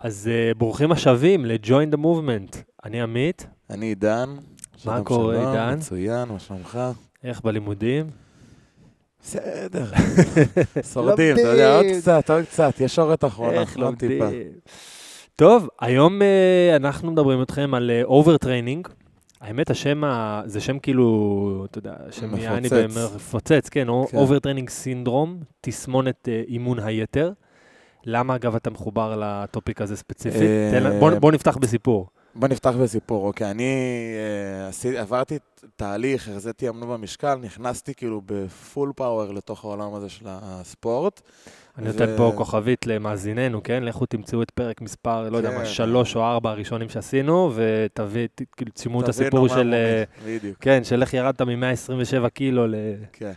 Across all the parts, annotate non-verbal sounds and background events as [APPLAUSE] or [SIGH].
אז uh, ברוכים השבים ל-Join the Movement. אני עמית, אני עידן. מה קורה, שלום, עידן? מצוין, מה שלומך? איך בלימודים? בסדר. [LAUGHS] שורדים, אתה יודע, עוד. קצת, עוד קצת, ישורת אחרונה, עוד טיפה. לומדים? טוב, היום uh, אנחנו מדברים איתכם על overtraining. האמת, השם, ה- זה שם כאילו, אתה יודע, שם מפוצץ. יעני מפוצץ, כן, כן. Overtraining syndrome, תסמונת אה, אימון היתר. למה, אגב, אתה מחובר לטופיק הזה ספציפית? אה, בוא נפתח בסיפור. בוא נפתח בסיפור, אוקיי. אני אה, עשי- עברתי תהליך, החזיתי אמנו במשקל, נכנסתי כאילו בפול פאוור לתוך העולם הזה של הספורט. אני נותן פה כוכבית למאזיננו, כן? לכו תמצאו את פרק מספר, לא יודע מה, כן. שלוש או ארבע הראשונים שעשינו, ותביא, כאילו, תשימו את הסיפור של, אה, בדיוק, כן, של איך ירדת מ-127 קילו ל-70, כן.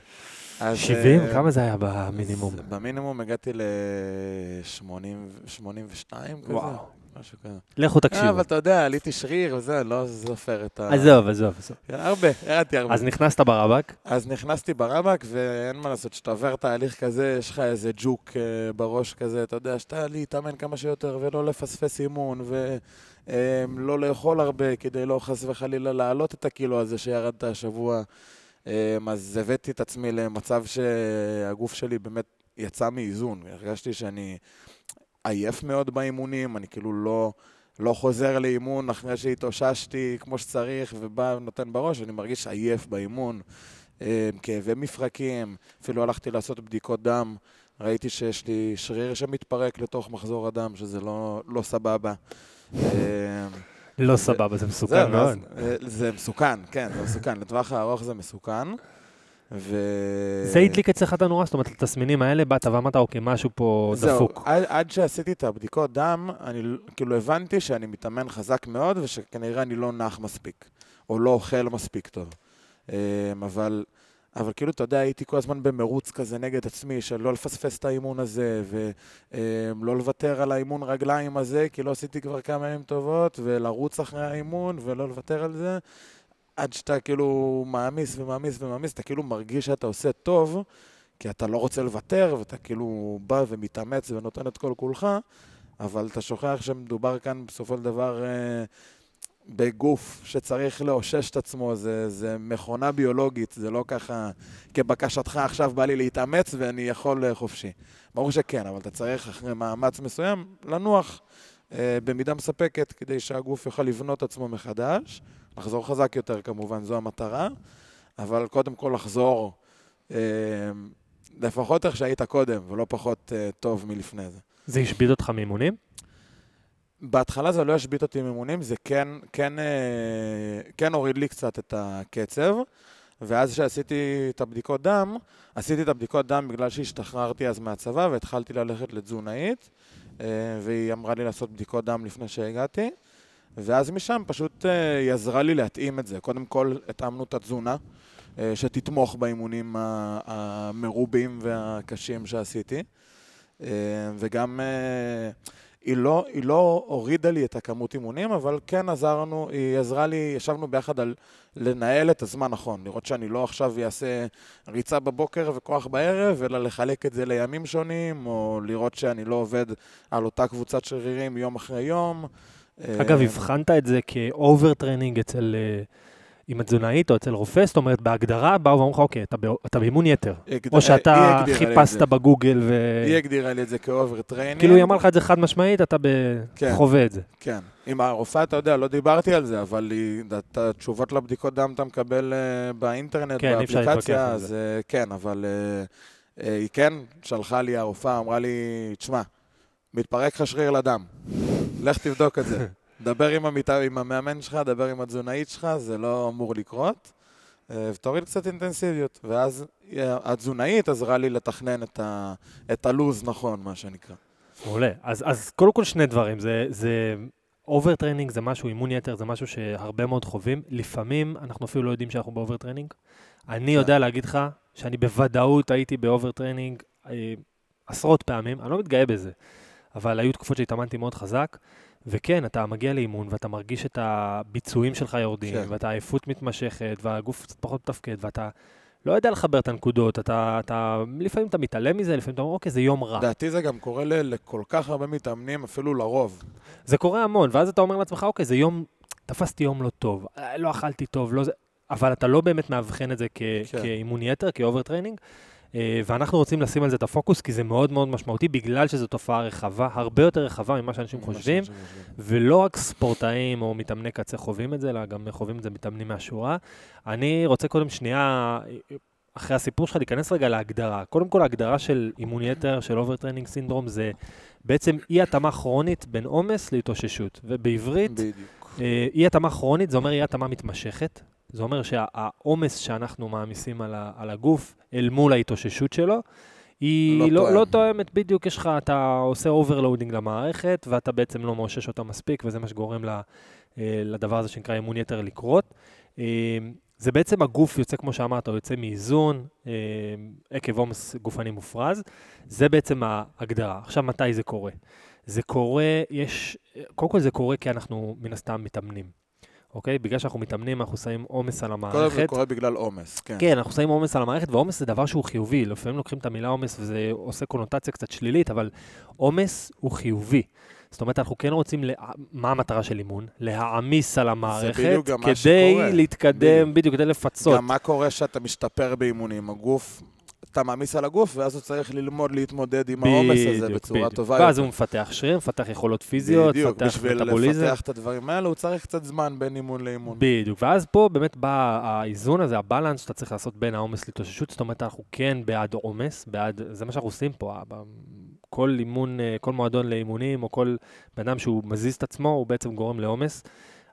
אז, אה, כמה זה היה במינימום? במינימום הגעתי ל-82 כזה. וואו. משהו כזה. לכו אה, תקשיבו. אבל אתה יודע, עליתי שריר וזה, לא סופר את ה... עזוב, עזוב, עזוב. הרבה, ירדתי הרבה. אז נכנסת ברבק, אז נכנסתי ברבק, ואין מה לעשות, כשאתה עובר תהליך כזה, יש לך איזה ג'וק אה, בראש כזה, אתה יודע, שאתה להתאמן כמה שיותר ולא לפספס אימון, ולא לאכול הרבה כדי לא חס וחלילה להעלות את הקילו הזה שירדת השבוע. אה, אז הבאתי את עצמי למצב שהגוף שלי באמת יצא מאיזון. הרגשתי שאני עייף מאוד באימונים, אני כאילו לא... לא חוזר לאימון אחרי שהתאוששתי כמו שצריך ובא ונותן בראש, אני מרגיש עייף באימון, אה, כאבי מפרקים, אפילו הלכתי לעשות בדיקות דם, ראיתי שיש לי שריר שמתפרק לתוך מחזור הדם, שזה לא, לא סבבה. לא סבבה, זה זהו, מסוכן מאוד. אה, זה מסוכן, כן, זה מסוכן, לטווח הארוך זה מסוכן. ו... זה הדליק אצלך את הנורה, זאת אומרת, לתסמינים האלה באת ואמרת, אוקיי, משהו פה זהו, דפוק. עד, עד שעשיתי את הבדיקות דם, אני כאילו הבנתי שאני מתאמן חזק מאוד ושכנראה אני לא נח מספיק, או לא אוכל מספיק טוב. אמ, אבל, אבל כאילו, אתה יודע, הייתי כל הזמן במרוץ כזה נגד עצמי, של לא לפספס את האימון הזה, ולא לוותר על האימון רגליים הזה, כי לא עשיתי כבר כמה ימים טובות, ולרוץ אחרי האימון, ולא לוותר על זה. עד שאתה כאילו מעמיס ומעמיס ומעמיס, אתה כאילו מרגיש שאתה עושה טוב, כי אתה לא רוצה לוותר, ואתה כאילו בא ומתאמץ ונותן את כל כולך, אבל אתה שוכח שמדובר כאן בסופו של דבר אה, בגוף שצריך לאושש את עצמו, זה, זה מכונה ביולוגית, זה לא ככה, כבקשתך עכשיו בא לי להתאמץ ואני יכול אה, חופשי. ברור שכן, אבל אתה צריך אחרי מאמץ מסוים לנוח אה, במידה מספקת כדי שהגוף יוכל לבנות עצמו מחדש, לחזור חזק יותר כמובן, זו המטרה, אבל קודם כל לחזור אה, לפחות איך שהיית קודם, ולא פחות uh, טוב מלפני זה. זה השביד אותך מאימונים? בהתחלה זה לא השבית אותי מאימונים, זה כן, כן, uh, כן הוריד לי קצת את הקצב, ואז כשעשיתי את הבדיקות דם, עשיתי את הבדיקות דם בגלל שהשתחררתי אז מהצבא והתחלתי ללכת לתזונאית, uh, והיא אמרה לי לעשות בדיקות דם לפני שהגעתי, ואז משם פשוט uh, היא עזרה לי להתאים את זה. קודם כל התאמנו את התזונה. אה, שתתמוך באימונים המרובים והקשים שעשיתי. אה, וגם אה, היא לא, היא לא הורידה לי את הכמות אימונים, אבל כן עזרנו, היא עזרה לי, ישבנו ביחד על לנהל את הזמן נכון, לראות שאני לא עכשיו אעשה ריצה בבוקר וכוח בערב, אלא לחלק את זה לימים שונים, או לראות שאני לא עובד על אותה קבוצת שרירים יום אחרי יום. אגב, הבחנת את זה כ-overtraining אצל... אה, עם התזונאית או אצל רופא, זאת אומרת, בהגדרה באו ואמרו לך, אוקיי, אתה אתה באימון יתר. הגד- או שאתה חיפשת. בגוגל ו... היא הגדירה לי את זה כ-overtraining. כאילו היא אמרה לך את זה חד משמעית, אתה ב- כן. חווה את זה. כן. עם הרופאה, אתה יודע, לא דיברתי על זה, אבל היא- את התשובות לבדיקות דם אתה מקבל אה, באינטרנט, כן, באפליקציה, אז. אה, כן, אבל אה, היא כן שלחה לי, הרופאה אמרה לי, תשמע, מתפרק לך שריר לדם, לך תבדוק את זה. [LAUGHS] דבר עם, המת... עם המאמן שלך, דבר עם התזונאית שלך, זה לא אמור לקרות. אה, ותוריד קצת אינטנסיביות. ואז אה, התזונאית עזרה לי לתכנן את, ה... את הלוז נכון, מה שנקרא. מעולה. אז, אז קודם כל שני דברים. זה, זה overtraining זה משהו, אימון יתר זה משהו שהרבה מאוד חווים. לפעמים אנחנו אפילו לא יודעים שאנחנו ב-overtraining. אני יודע להגיד לך שאני בוודאות הייתי ב-overtraining אה, עשרות פעמים, אני לא מתגאה בזה, אבל היו תקופות שהתאמנתי מאוד חזק, וכן, אתה מגיע לאימון ואתה מרגיש את הביצועים שלך יורדים, כן. ואתה עייפות מתמשכת, והגוף קצת פחות מתפקד, ואתה לא יודע לחבר את הנקודות, אתה, אתה, לפעמים אתה מתעלם מזה, לפעמים אתה אומר, אוקיי, זה יום רע. לדעתי זה גם קורה ל- לכל כך הרבה מתאמנים, אפילו לרוב. זה קורה המון, ואז אתה אומר לעצמך, אוקיי, זה יום, תפסתי יום לא טוב, אה, לא אכלתי טוב, לא זה, אבל אתה לא באמת מאבחן את זה כ- כן. כאימון יתר, כ-overtraining, ואנחנו רוצים לשים על זה את הפוקוס, כי זה מאוד מאוד משמעותי, בגלל שזו תופעה רחבה, הרבה יותר רחבה ממה שאנשים חושבים, ולא רק ספורטאים או מתאמני קצה חווים את זה, אלא גם חווים את זה מתאמנים מהשורה. אני רוצה קודם שנייה, אחרי הסיפור שלך, להיכנס רגע להגדרה. קודם כל, ההגדרה של אימון יתר, של overtraining syndrome, זה בעצם אי-התאמה כרונית בין עומס להתאוששות. ובעברית. אה, אי-התאמה כרונית זה אומר אי-התאמה מתמשכת. זה אומר שהעומס שאנחנו מעמיסים על, ה- על הגוף אל מול ההתאוששות שלו, היא לא לא. לא תואמת בדיוק, יש לך, אתה עושה overloading למערכת, ואתה בעצם לא מאושש אותה מספיק, וזה מה שגורם ל, אה, לדבר הזה שנקרא אימון יתר לקרות. אה, זה בעצם הגוף יוצא, כמו שאמרת, הוא יוצא מאיזון אה, עקב עומס גופני מופרז. זה בעצם ההגדרה. עכשיו, מתי זה קורה? זה קורה, יש, קודם כל זה קורה כי אנחנו מן הסתם מתאמנים, אוקיי? בגלל שאנחנו מתאמנים, אנחנו שמים עומס על קודם כל המערכת. זה קורה בגלל עומס, כן. כן, אנחנו שמים עומס על המערכת, ועומס זה דבר שהוא חיובי. לפעמים לוקחים את המילה עומס וזה עושה קונוטציה קצת שלילית, אבל עומס הוא חיובי. זאת אומרת, אנחנו כן רוצים, לה... מה המטרה של אימון? להעמיס על המערכת, כדי. להתקדם, בדיוק. בדיוק, כדי לפצות. גם מה קורה שאתה משתפר באימונים? הגוף, אתה מעמיס על הגוף, ואז הוא צריך ללמוד להתמודד עם העומס הזה בדיוק, בצורה בדיוק. טובה ואז יותר. הוא מפתח שריר, מפתח יכולות פיזיות, בדיוק, מפתח בשביל מטאבוליזם. לפתח את הדברים האלה, הוא צריך קצת זמן בין אימון לאימון. בדיוק, ואז פה באמת בא האיזון הזה, הבלנס שאתה צריך לעשות בין העומס להתאוששות, זאת אומרת, אנחנו כן בעד עומס, בעד, זה מה שאנחנו עושים פה, כל אימון, אה, כל מועדון לאימונים, או כל בן אדם שהוא מזיז את עצמו, הוא בעצם גורם לעומס.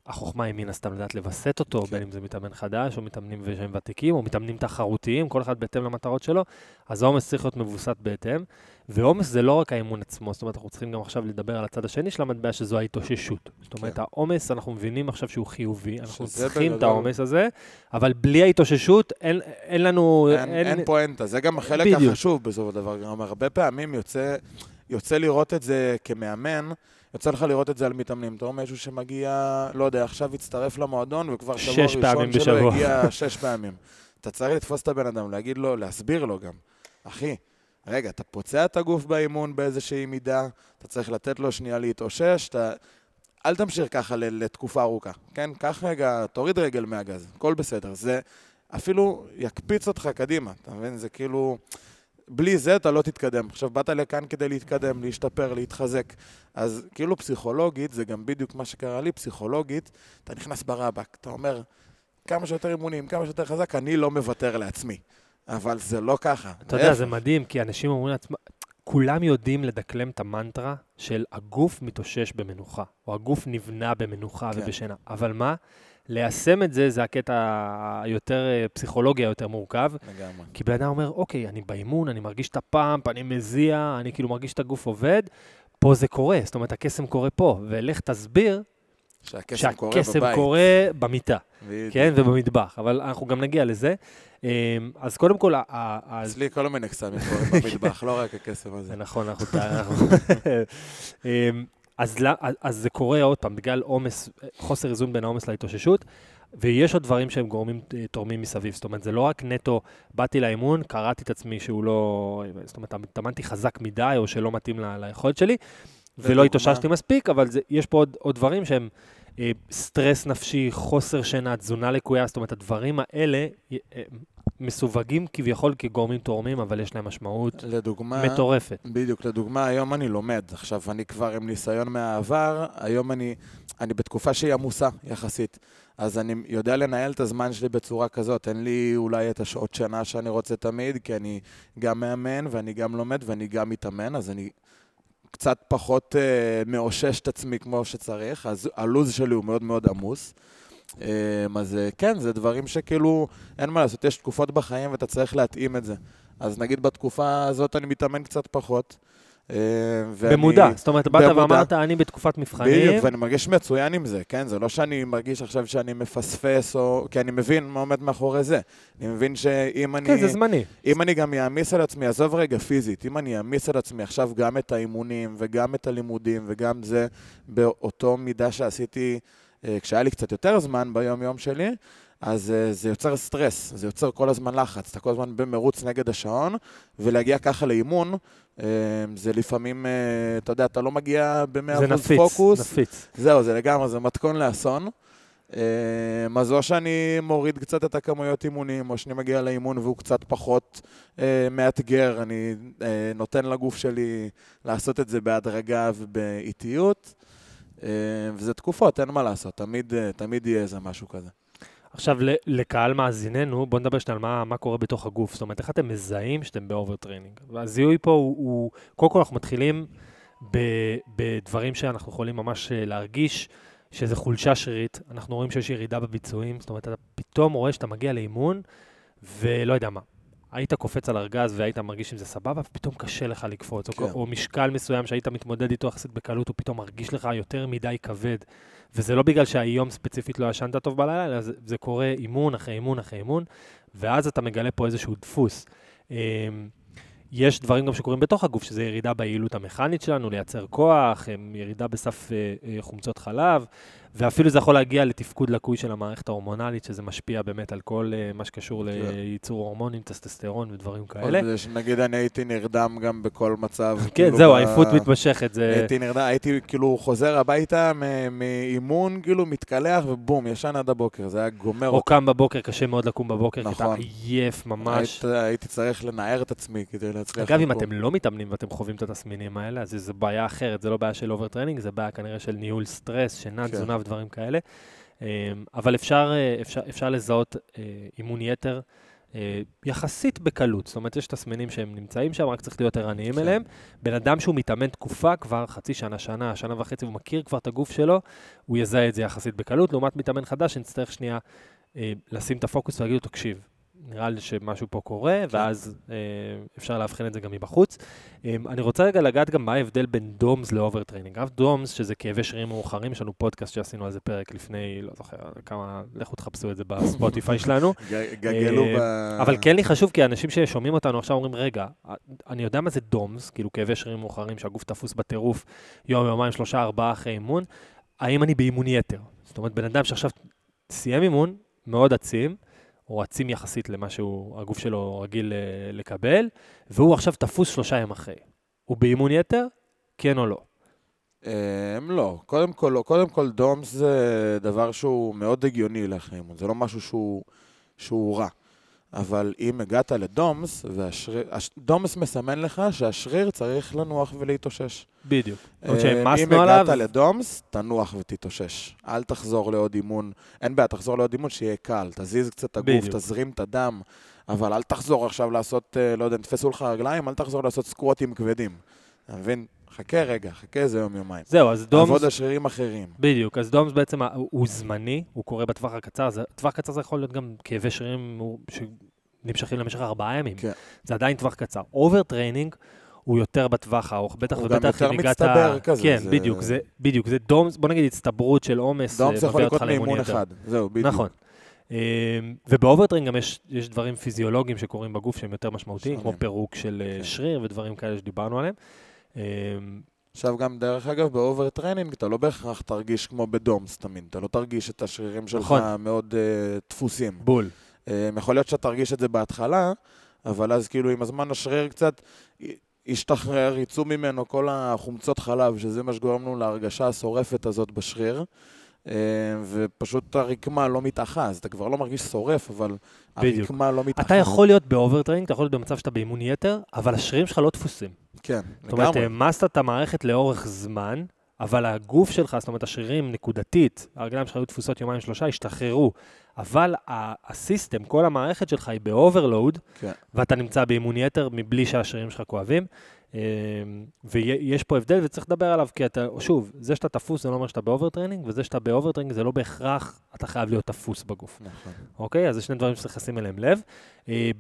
החוכמה היא מן הסתם לדעת לווסת אותו, כן. בין אם זה מתאמן חדש, או מתאמנים שהם ותיקים, או מתאמנים תחרותיים, כל אחד בהתאם למטרות שלו, אז העומס צריך להיות מבוסת בהתאם. ועומס זה לא רק האימון עצמו, זאת אומרת, אנחנו צריכים גם עכשיו לדבר על הצד השני של המטבע, שזו ההתאוששות. זאת אומרת, כן. העומס, אנחנו מבינים עכשיו שהוא חיובי, אנחנו צריכים את העומס הזה, אבל בלי ההתאוששות, אין, אין לנו... אין, אין פואנטה, זה גם החלק בדיוק. החשוב בסופו של דבר. גם הרבה פעמים יוצא, יוצא לראות את זה כמאמן, יוצא לך לראות את זה על מתאמנים. אתה רואה מישהו שמגיע, לא יודע, עכשיו הצטרף למועדון, וכבר שבוע ראשון שלו בשבוע. הגיע שש פעמים. אתה צריך לתפוס את הבן אדם, להגיד לו, להסביר לו גם. אחי, רגע, אתה פוצע את הגוף באימון באיזושהי מידה, אתה צריך לתת לו שנייה להתאושש, אתה... אל תמשיך ככה לתקופה ארוכה, כן? קח רגע, תוריד רגל מהגז, הכל בסדר. זה אפילו יקפיץ אותך קדימה, אתה מבין? זה כאילו... בלי זה אתה לא תתקדם. עכשיו, באת לכאן כדי להתקדם, להשתפר, להתחזק. אז כאילו פסיכולוגית, זה גם בדיוק מה שקרה לי, פסיכולוגית, אתה נכנס ברבק, אתה אומר, כמה שיותר אימונים, כמה שיותר חזק, אני לא מוותר לעצמי. אבל זה לא ככה. אתה יודע, זה מדהים, כי אנשים אומרים לעצמם, כולם יודעים לדקלם את המנטרה של הגוף מתאושש במנוחה, או הגוף נבנה במנוחה כן. ובשינה. אבל מה? ליישם את זה, זה הקטע היותר אה, פסיכולוגי, היותר מורכב. לגמרי. כי בן אדם אומר, אוקיי, אני באימון, אני מרגיש את הפאמפ, אני מזיע, אני כאילו מרגיש את הגוף עובד, פה זה קורה, זאת אומרת, הקסם קורה פה, ולך תסביר שהקסם קורה שהקסם בבית. קורה במיטה, בדיוק. כן, ובמטבח, אבל אנחנו גם נגיע לזה. אמ, אז קודם כל, אצלי כל מיני קסמים קורים במטבח, לא רק הקסם הזה. זה נכון, אנחנו... [LAUGHS] אז לא- אז זה קורה עוד פעם, בגלל עומס, חוסר איזון בין העומס להתאוששות, ויש עוד דברים שהם גורמים, אה, תורמים מסביב. זאת אומרת, זה לא רק נטו, באתי לאימון, קראתי את עצמי שהוא לא... זאת אומרת, התאמנתי חזק מדי, או שלא מתאים ל- ליכולת שלי, ולא לדוגמה? התאוששתי מספיק, אבל זה, יש פה עוד, עוד דברים שהם אה, סטרס נפשי, חוסר שינה, תזונה לקויה, זאת אומרת, הדברים האלה אה, מסווגים כביכול כגורמים תורמים, אבל יש להם משמעות לדוגמה... מטורפת. בדיוק, לדוגמה, היום אני לומד. עכשיו, אני כבר עם ניסיון מהעבר, היום אני, אני בתקופה שהיא עמוסה יחסית. אז אני יודע לנהל את הזמן שלי בצורה כזאת. אין לי אולי את השעות שינה שאני רוצה תמיד, כי אני גם מאמן ואני גם לומד ואני גם מתאמן, אז אני קצת פחות אה, מאושש את עצמי כמו שצריך. אז הלו"ז שלי הוא מאוד מאוד עמוס. אה, אז אה, כן, זה דברים שכאילו, אין מה לעשות, יש תקופות בחיים ואתה צריך להתאים את זה. אז נגיד בתקופה הזאת אני מתאמן קצת פחות. אה, ואני- במודע, זאת אומרת, באת במודע. ואמרת, אני בתקופת מבחנים, בדיוק, ואני מרגיש מצוין עם זה, כן? זה לא שאני מרגיש עכשיו שאני מפספס, או... כי אני מבין מה עומד מאחורי זה. אני מבין שאם אני... כן, זה זמני. אם אני גם אעמיס על עצמי, עזוב רגע פיזית, אם אני אעמיס על עצמי עכשיו גם את האימונים וגם את הלימודים וגם זה באותו מידה שעשיתי כשהיה לי קצת יותר זמן ביום-יום שלי, אז אה, זה יוצר סטרס, זה יוצר כל הזמן לחץ, אתה כל הזמן במרוץ נגד השעון, ולהגיע ככה לאימון, אה, זה לפעמים, אה, אתה יודע, אתה לא מגיע זה ב-100% נפיץ, פוקוס. נפיץ. זהו, זה לגמרי, זה מתכון לאסון. אה, אז או שאני מוריד קצת את הכמויות אימונים, או שאני מגיע לאימון והוא קצת פחות אה, מאתגר, אני אה, נותן לגוף שלי לעשות את זה בהדרגה ובאיטיות. אה, וזה תקופות, אין מה לעשות, תמיד, אה, תמיד יהיה איזה משהו כזה. עכשיו, לקהל מאזיננו, בואו נדבר שנייה על מה, מה קורה בתוך הגוף. זאת אומרת, איך אתם מזהים שאתם ב-overtraining? והזיהוי פה הוא, הוא... קודם כל אנחנו מתחילים ב, בדברים שאנחנו יכולים ממש אה, להרגיש, שזה חולשה שרירית. אנחנו רואים שיש ירידה בביצועים, זאת אומרת, אתה פתאום רואה שאתה מגיע לאימון, ולא יודע מה. היית קופץ על ארגז והיית מרגיש עם זה סבבה, ופתאום קשה לך לקפוץ, כן. או, או משקל מסוים שהיית מתמודד איתו יחסית בקלות, הוא פתאום מרגיש לך יותר מדי כבד. וזה לא בגלל שהיום ספציפית לא ישנת טוב בלילה, אלא זה, זה קורה אימון אחרי אימון אחרי אימון, ואז אתה מגלה פה איזשהו דפוס. אמ, יש דברים גם שקורים בתוך הגוף, שזה ירידה ביעילות המכנית שלנו, לייצר כוח, ירידה בסף אה, אה, חומצות חלב, ואפילו זה יכול להגיע לתפקוד לקוי של המערכת ההורמונלית, שזה משפיע באמת על כל אה, מה שקשור לייצור הורמונים, טסטסטרון ודברים כאלה. עוד שנגיד אני הייתי נרדם גם בכל מצב. כן, כאילו, זהו, עייפות מתמשכת, זה... הייתי נרדם, הייתי כאילו חוזר הביתה מאימון, כאילו מתקלח ובום, ישן עד הבוקר, זה היה גומר או. קם בבוקר, קשה מאוד לקום בבוקר, כי נכון. אתה עייף ממש. היית- הייתי צריך לנער את עצמי כדי להצליח אגב, אם. אתם לא מתאמנים ואתם חווים את התסמינים האלה, אז זו בעיה אחרת, זה לא בעיה של overtraining, זה בעיה כנראה של ניהול סטרס, שינה, כן. תזונה ודברים כאלה. אמ, אבל אפשר, אה, אפשר, אפשר לזהות אה, אימון יתר אה, יחסית בקלות. זאת אומרת, יש תסמינים שהם נמצאים שם, רק צריך להיות ערניים כן. אליהם. בן אדם שהוא מתאמן תקופה, כבר חצי שנה, שנה, שנה וחצי, הוא מכיר כבר את הגוף שלו, הוא יזהה את זה יחסית בקלות, לעומת מתאמן חדש, שנצטרך שנייה לשים את הפוקוס ולהגיד לו, תקשיב, נראה לי שמשהו פה קורה, כן. ואז אה, אפשר לאבחן את זה גם מבחוץ. אה, אני רוצה רגע לגעת גם מה ההבדל בין DOMS ל-overtraining. אגב, DOMS, שזה כאבי שרירים מאוחרים, יש לנו פודקאסט שעשינו על זה פרק לפני, לא זוכר, כמה, לכו תחפשו את זה בספוטיפיי [LAUGHS] שלנו. גגלו אה, ב... אבל כן לי חשוב, כי אנשים ששומעים אותנו עכשיו אומרים, רגע, אני יודע מה זה דומס, כאילו כאבי שרירים מאוחרים, שהגוף תפוס בטירוף יום, יומיים, שלושה, ארבעה אחרי אימון, האם אני באימון יתר? זאת אומרת, בן אדם שעכשיו סיים אימון, מאוד עצים, או עצים יחסית למה שהגוף שלו רגיל אה, לקבל, והוא עכשיו תפוס שלושה ימים אחרי. הוא באימון יתר? כן או לא? הם לא. קודם כל לא. קודם כל דומס זה דבר שהוא מאוד הגיוני לאחרי אימון, זה לא משהו שהוא, שהוא רע. אבל אם הגעת לדומס, והשריר... הש- דומס מסמן לך שהשריר צריך לנוח ולהתאושש. בדיוק. אה, אם הגעת לדומס, תנוח ותתאושש. אל תחזור לעוד אימון. אין בעיה, תחזור לעוד אימון שיהיה קל. תזיז קצת את הגוף, בדיוק. תזרים את הדם, אבל אל תחזור עכשיו לעשות, אה, לא יודע, נתפסו לך רגליים, אל תחזור לעשות סקווטים כבדים. אתה מבין? חכה רגע, חכה איזה יום-יומיים. זהו, אז דומס... עבוד על שרירים אחרים. בדיוק, אז DOMS בעצם הוא הוא זמני, הוא קורה בטווח הקצר, זה- טווח קצר זה יכול להיות גם כאבי שרירים הוא- שנמשכים למשך ארבעה ימים. כן. זה עדיין טווח קצר. overtraining הוא יותר בטווח הארוך, בטח הוא גם ובטח יותר אם הגעת... מצטבר כזה, כן, זה- בדיוק, זה בדיוק, זה DOMS, בוא נגיד הצטברות של עומס, DOMS אה, יכול מביא לקרות מאימון. אחד. זהו, בדיוק. נכון. אמ, וב-overtraining גם יש, יש דברים פיזיולוגיים שקורים בגוף שהם יותר משמעותיים, כמו שונים. פירוק של אה, כן. שריר ודברים כאלה שדיברנו עליהם. עכשיו גם, דרך אגב, ב-overtraining אתה לא בהכרח תרגיש כמו ב-DOMS תמיד. אתה לא תרגיש את השרירים שלך נכון. מאוד uh, תפוסים. בול. אה, יכול להיות שאתה תרגיש את זה בהתחלה, אבל אז כאילו עם הזמן השריר קצת ישתחרר, יצאו ממנו כל החומצות חלב, שזה מה שגורם לנו להרגשה השורפת הזאת בשריר, אה, ופשוט הרקמה לא מתאחה, אז אתה כבר לא מרגיש שורף, אבל בדיוק. הרקמה לא מתאחה. אתה יכול להיות ב-overtraining, אתה יכול להיות במצב שאתה באימון יתר, אבל השרירים שלך לא תפוסים. כן, זאת אומרת, לגמרי. העמסת את המערכת לאורך זמן, אבל הגוף שלך, זאת אומרת, השרירים נקודתית, הרגליים שלך היו תפוסות יומיים שלושה, השתחררו. אבל ה-system, כל המערכת שלך היא ב-overload, כן. ואתה נמצא באימון יתר מבלי שהשרירים שלך כואבים. אה, ויש פה הבדל וצריך לדבר עליו, כי אתה, שוב, זה שאתה תפוס זה לא אומר שאתה ב-overtraining, וזה שאתה ב-overtraining זה לא בהכרח אתה חייב להיות תפוס בגוף. נכון. אוקיי? אז זה שני דברים שצריך לשים אליהם לב. אה,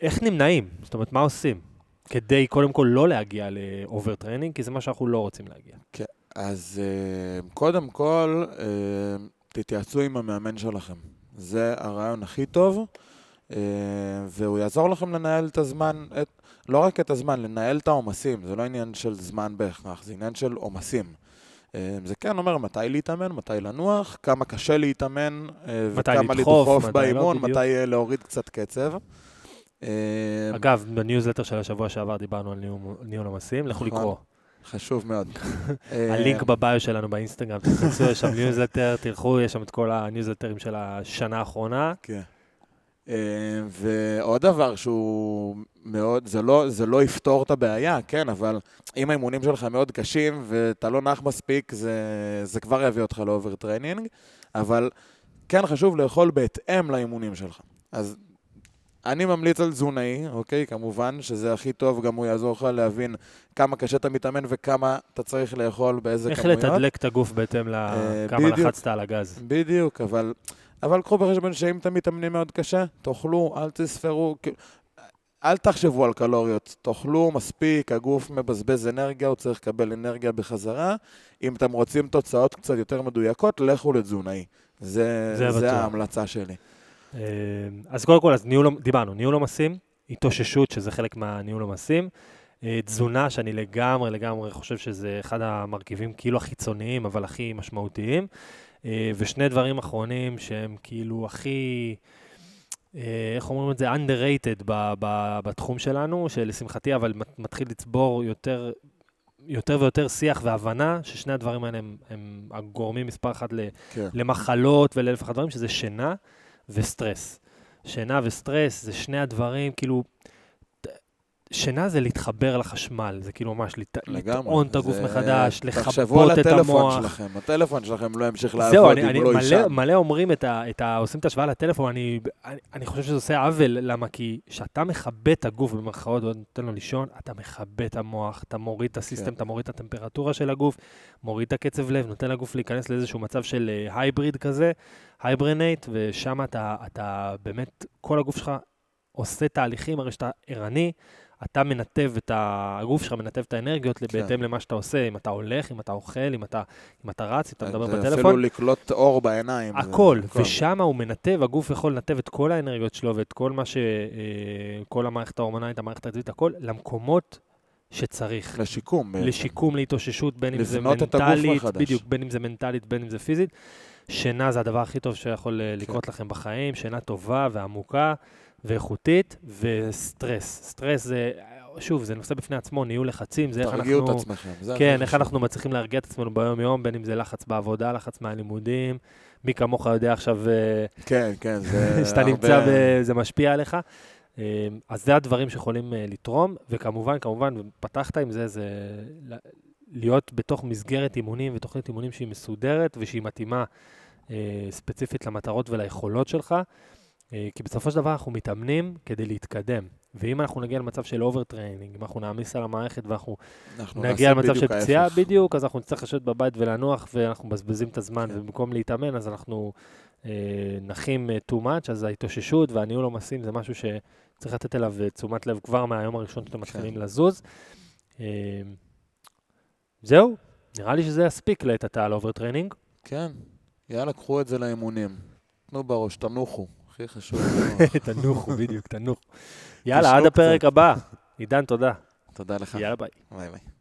איך נמנעים? זאת אומרת, מה עושים? כדי קודם כל לא להגיע ל-overtraining, כי זה מה שאנחנו לא רוצים להגיע. אז אה, קודם כל, אה, תתייעצו עם המאמן שלכם. זה הרעיון הכי טוב, אה, והוא יעזור לכם לנהל את הזמן, את, לא רק את הזמן, לנהל את העומסים. זה לא עניין של זמן בהכרח, זה עניין של עומסים. זה כן אומר מתי להתאמן, מתי לנוח, כמה קשה להתאמן, וכמה לדחוף, לדחוף לא, באימון, בדיוק. מתי להוריד קצת קצב. אה, אגב, בניוזלטר של השבוע שעבר דיברנו על ניהול- עומסים, לכו נכון. לקרוא. חשוב מאוד. [LAUGHS] אה, הלינק ב bio שלנו באינסטגרם, תכנסו, יש שם ניוזלטר, תלכו, יש שם את כל הניוזלטרים של השנה האחרונה. כן. אה, ועוד דבר שהוא מאוד, זה לא, זה לא יפתור את הבעיה, כן, אבל אם האימונים שלך מאוד קשים ואתה לא נח מספיק, זה, זה כבר יביא אותך ל overtraining, אבל כן חשוב לאכול בהתאם לאימונים שלך. אז אני ממליץ על תזונאי, אוקיי? כמובן שזה הכי טוב, גם הוא יעזור לך להבין כמה קשה אתה מתאמן וכמה אתה צריך לאכול, באיזה איך כמויות. לתדלק את הגוף בהתאם אה, לכמה בדיוק. לחצת על הגז. בדיוק, אבל, אבל קחו בחשבון שאם אתם מתאמנים מאוד קשה, תאכלו, אל תספרו, אל תחשבו על קלוריות, תאכלו מספיק, הגוף מבזבז אנרגיה, הוא צריך לקבל אנרגיה בחזרה. אם אתם רוצים תוצאות קצת יותר מדויקות, לכו לתזונאי. זה, זה זה. ההמלצה שלי. אה, אז קודם כל, אז ניהול, דיברנו, ניהול עומסים, התאוששות, שזה חלק מהניהול עומסים, אה, תזונה, שאני לגמרי, לגמרי חושב שזה אחד המרכיבים כאילו החיצוניים, אבל הכי משמעותיים, אה, ושני דברים אחרונים שהם כאילו הכי, איך אומרים את זה? underrated ב, ב, בתחום שלנו, שלשמחתי אבל מת- מתחיל לצבור יותר... יותר ויותר שיח והבנה ששני הדברים האלה הם, הם הגורמים מספר אחת ל, כן. למחלות ולאלף ואחת דברים, שזה שינה וסטרס. שינה וסטרס זה שני הדברים, כאילו, שינה זה להתחבר לחשמל, זה כאילו ממש לט... לטעון את הגוף מחדש, תחשבו על לכבות את הטלפון המוח. שלכם. הטלפון שלכם לא ימשיך זהו, לעבוד אני, אם אני הוא לא יישן. מלא אומרים את ה, את ה... עושים את ההשוואה לטלפון, אני, אני, אני חושב שזה עושה עוול, למה? כי כשאתה מכבה את הגוף במרכאות ונותן לו לישון, אתה מכבה את המוח, אתה מוריד את הסיסטם, כן. אתה מוריד את הטמפרטורה של הגוף, מוריד את הקצב לב, נותן לגוף להיכנס לאיזשהו מצב של hybrid כזה, hibernate, ושם אתה, אתה באמת, כל הגוף שלך עושה תהליכים, הרי שאתה ערני, אתה מנתב את ה... הגוף שלך מנתב את האנרגיות כן. בהתאם למה שאתה עושה, אם אתה הולך, אם אתה אוכל, אם אתה, אם אתה רץ, אם אתה מדבר זה בטלפון. אפילו לקלוט אור בעיניים. זה- הכל, ושם הוא מנתב, הגוף יכול לנתב את כל האנרגיות שלו ואת כל מה ש... אה, כל המערכת ההורמונלית, המערכת העצבית, הכל, למקומות שצריך. לשיקום. בעצם. לשיקום, להתאוששות, בין אם זה מנטלית. בדיוק, בין אם זה מנטלית, בין אם זה פיזית. שינה זה הדבר הכי טוב שיכול אה, כן. לקרות לכם בחיים, שינה טובה ועמוקה ואיכותית, וסטרס. סטרס זה, שוב, זה נושא בפני עצמו, ניהול לחצים, זה איך אנחנו... תרגיעו את עצמכם. כן, איך. אנחנו מצליחים להרגיע את עצמנו ביום-יום, בין אם זה לחץ בעבודה, לחץ מהלימודים. מי כמוך יודע עכשיו אה, כן, כן, זה [LAUGHS] שאתה הרבה- נמצא, ב- זה משפיע עליך. אה, אז זה הדברים שיכולים אה, לתרום, וכמובן, כמובן, פתחת עם זה, זה להיות בתוך מסגרת אימונים ותוכנית אימונים שהיא מסודרת ושהיא מתאימה ספציפית למטרות וליכולות שלך. אה, כי בסופו של דבר אנחנו מתאמנים כדי להתקדם. ואם אנחנו נגיע למצב של overtraining, אם אנחנו נעמיס על המערכת ואנחנו אנחנו נגיע למצב של פציעה, ההפך. בדיוק, אז אנחנו נצטרך לשבת בבית ולנוח, ואנחנו מבזבזים את הזמן, כן. ובמקום להתאמן, אז אנחנו אה, נחים אה, too much, אז ההתאוששות והניהול עומסים זה משהו שצריך לתת אליו אה, תשומת לב כבר מהיום הראשון שאתם מתחילים לזוז. אה, זהו, נראה לי שזה יספיק לעת עתה על overtraining. כן, יאללה, קחו את זה לאימונים. תנו בראש, תנוחו. הכי חשוב. [LAUGHS] תנוחו, בדיוק, תנוחו. יאללה, עד הפרק. הבא. עידן, תודה. תודה לך. יאללה, ביי. ביי ביי.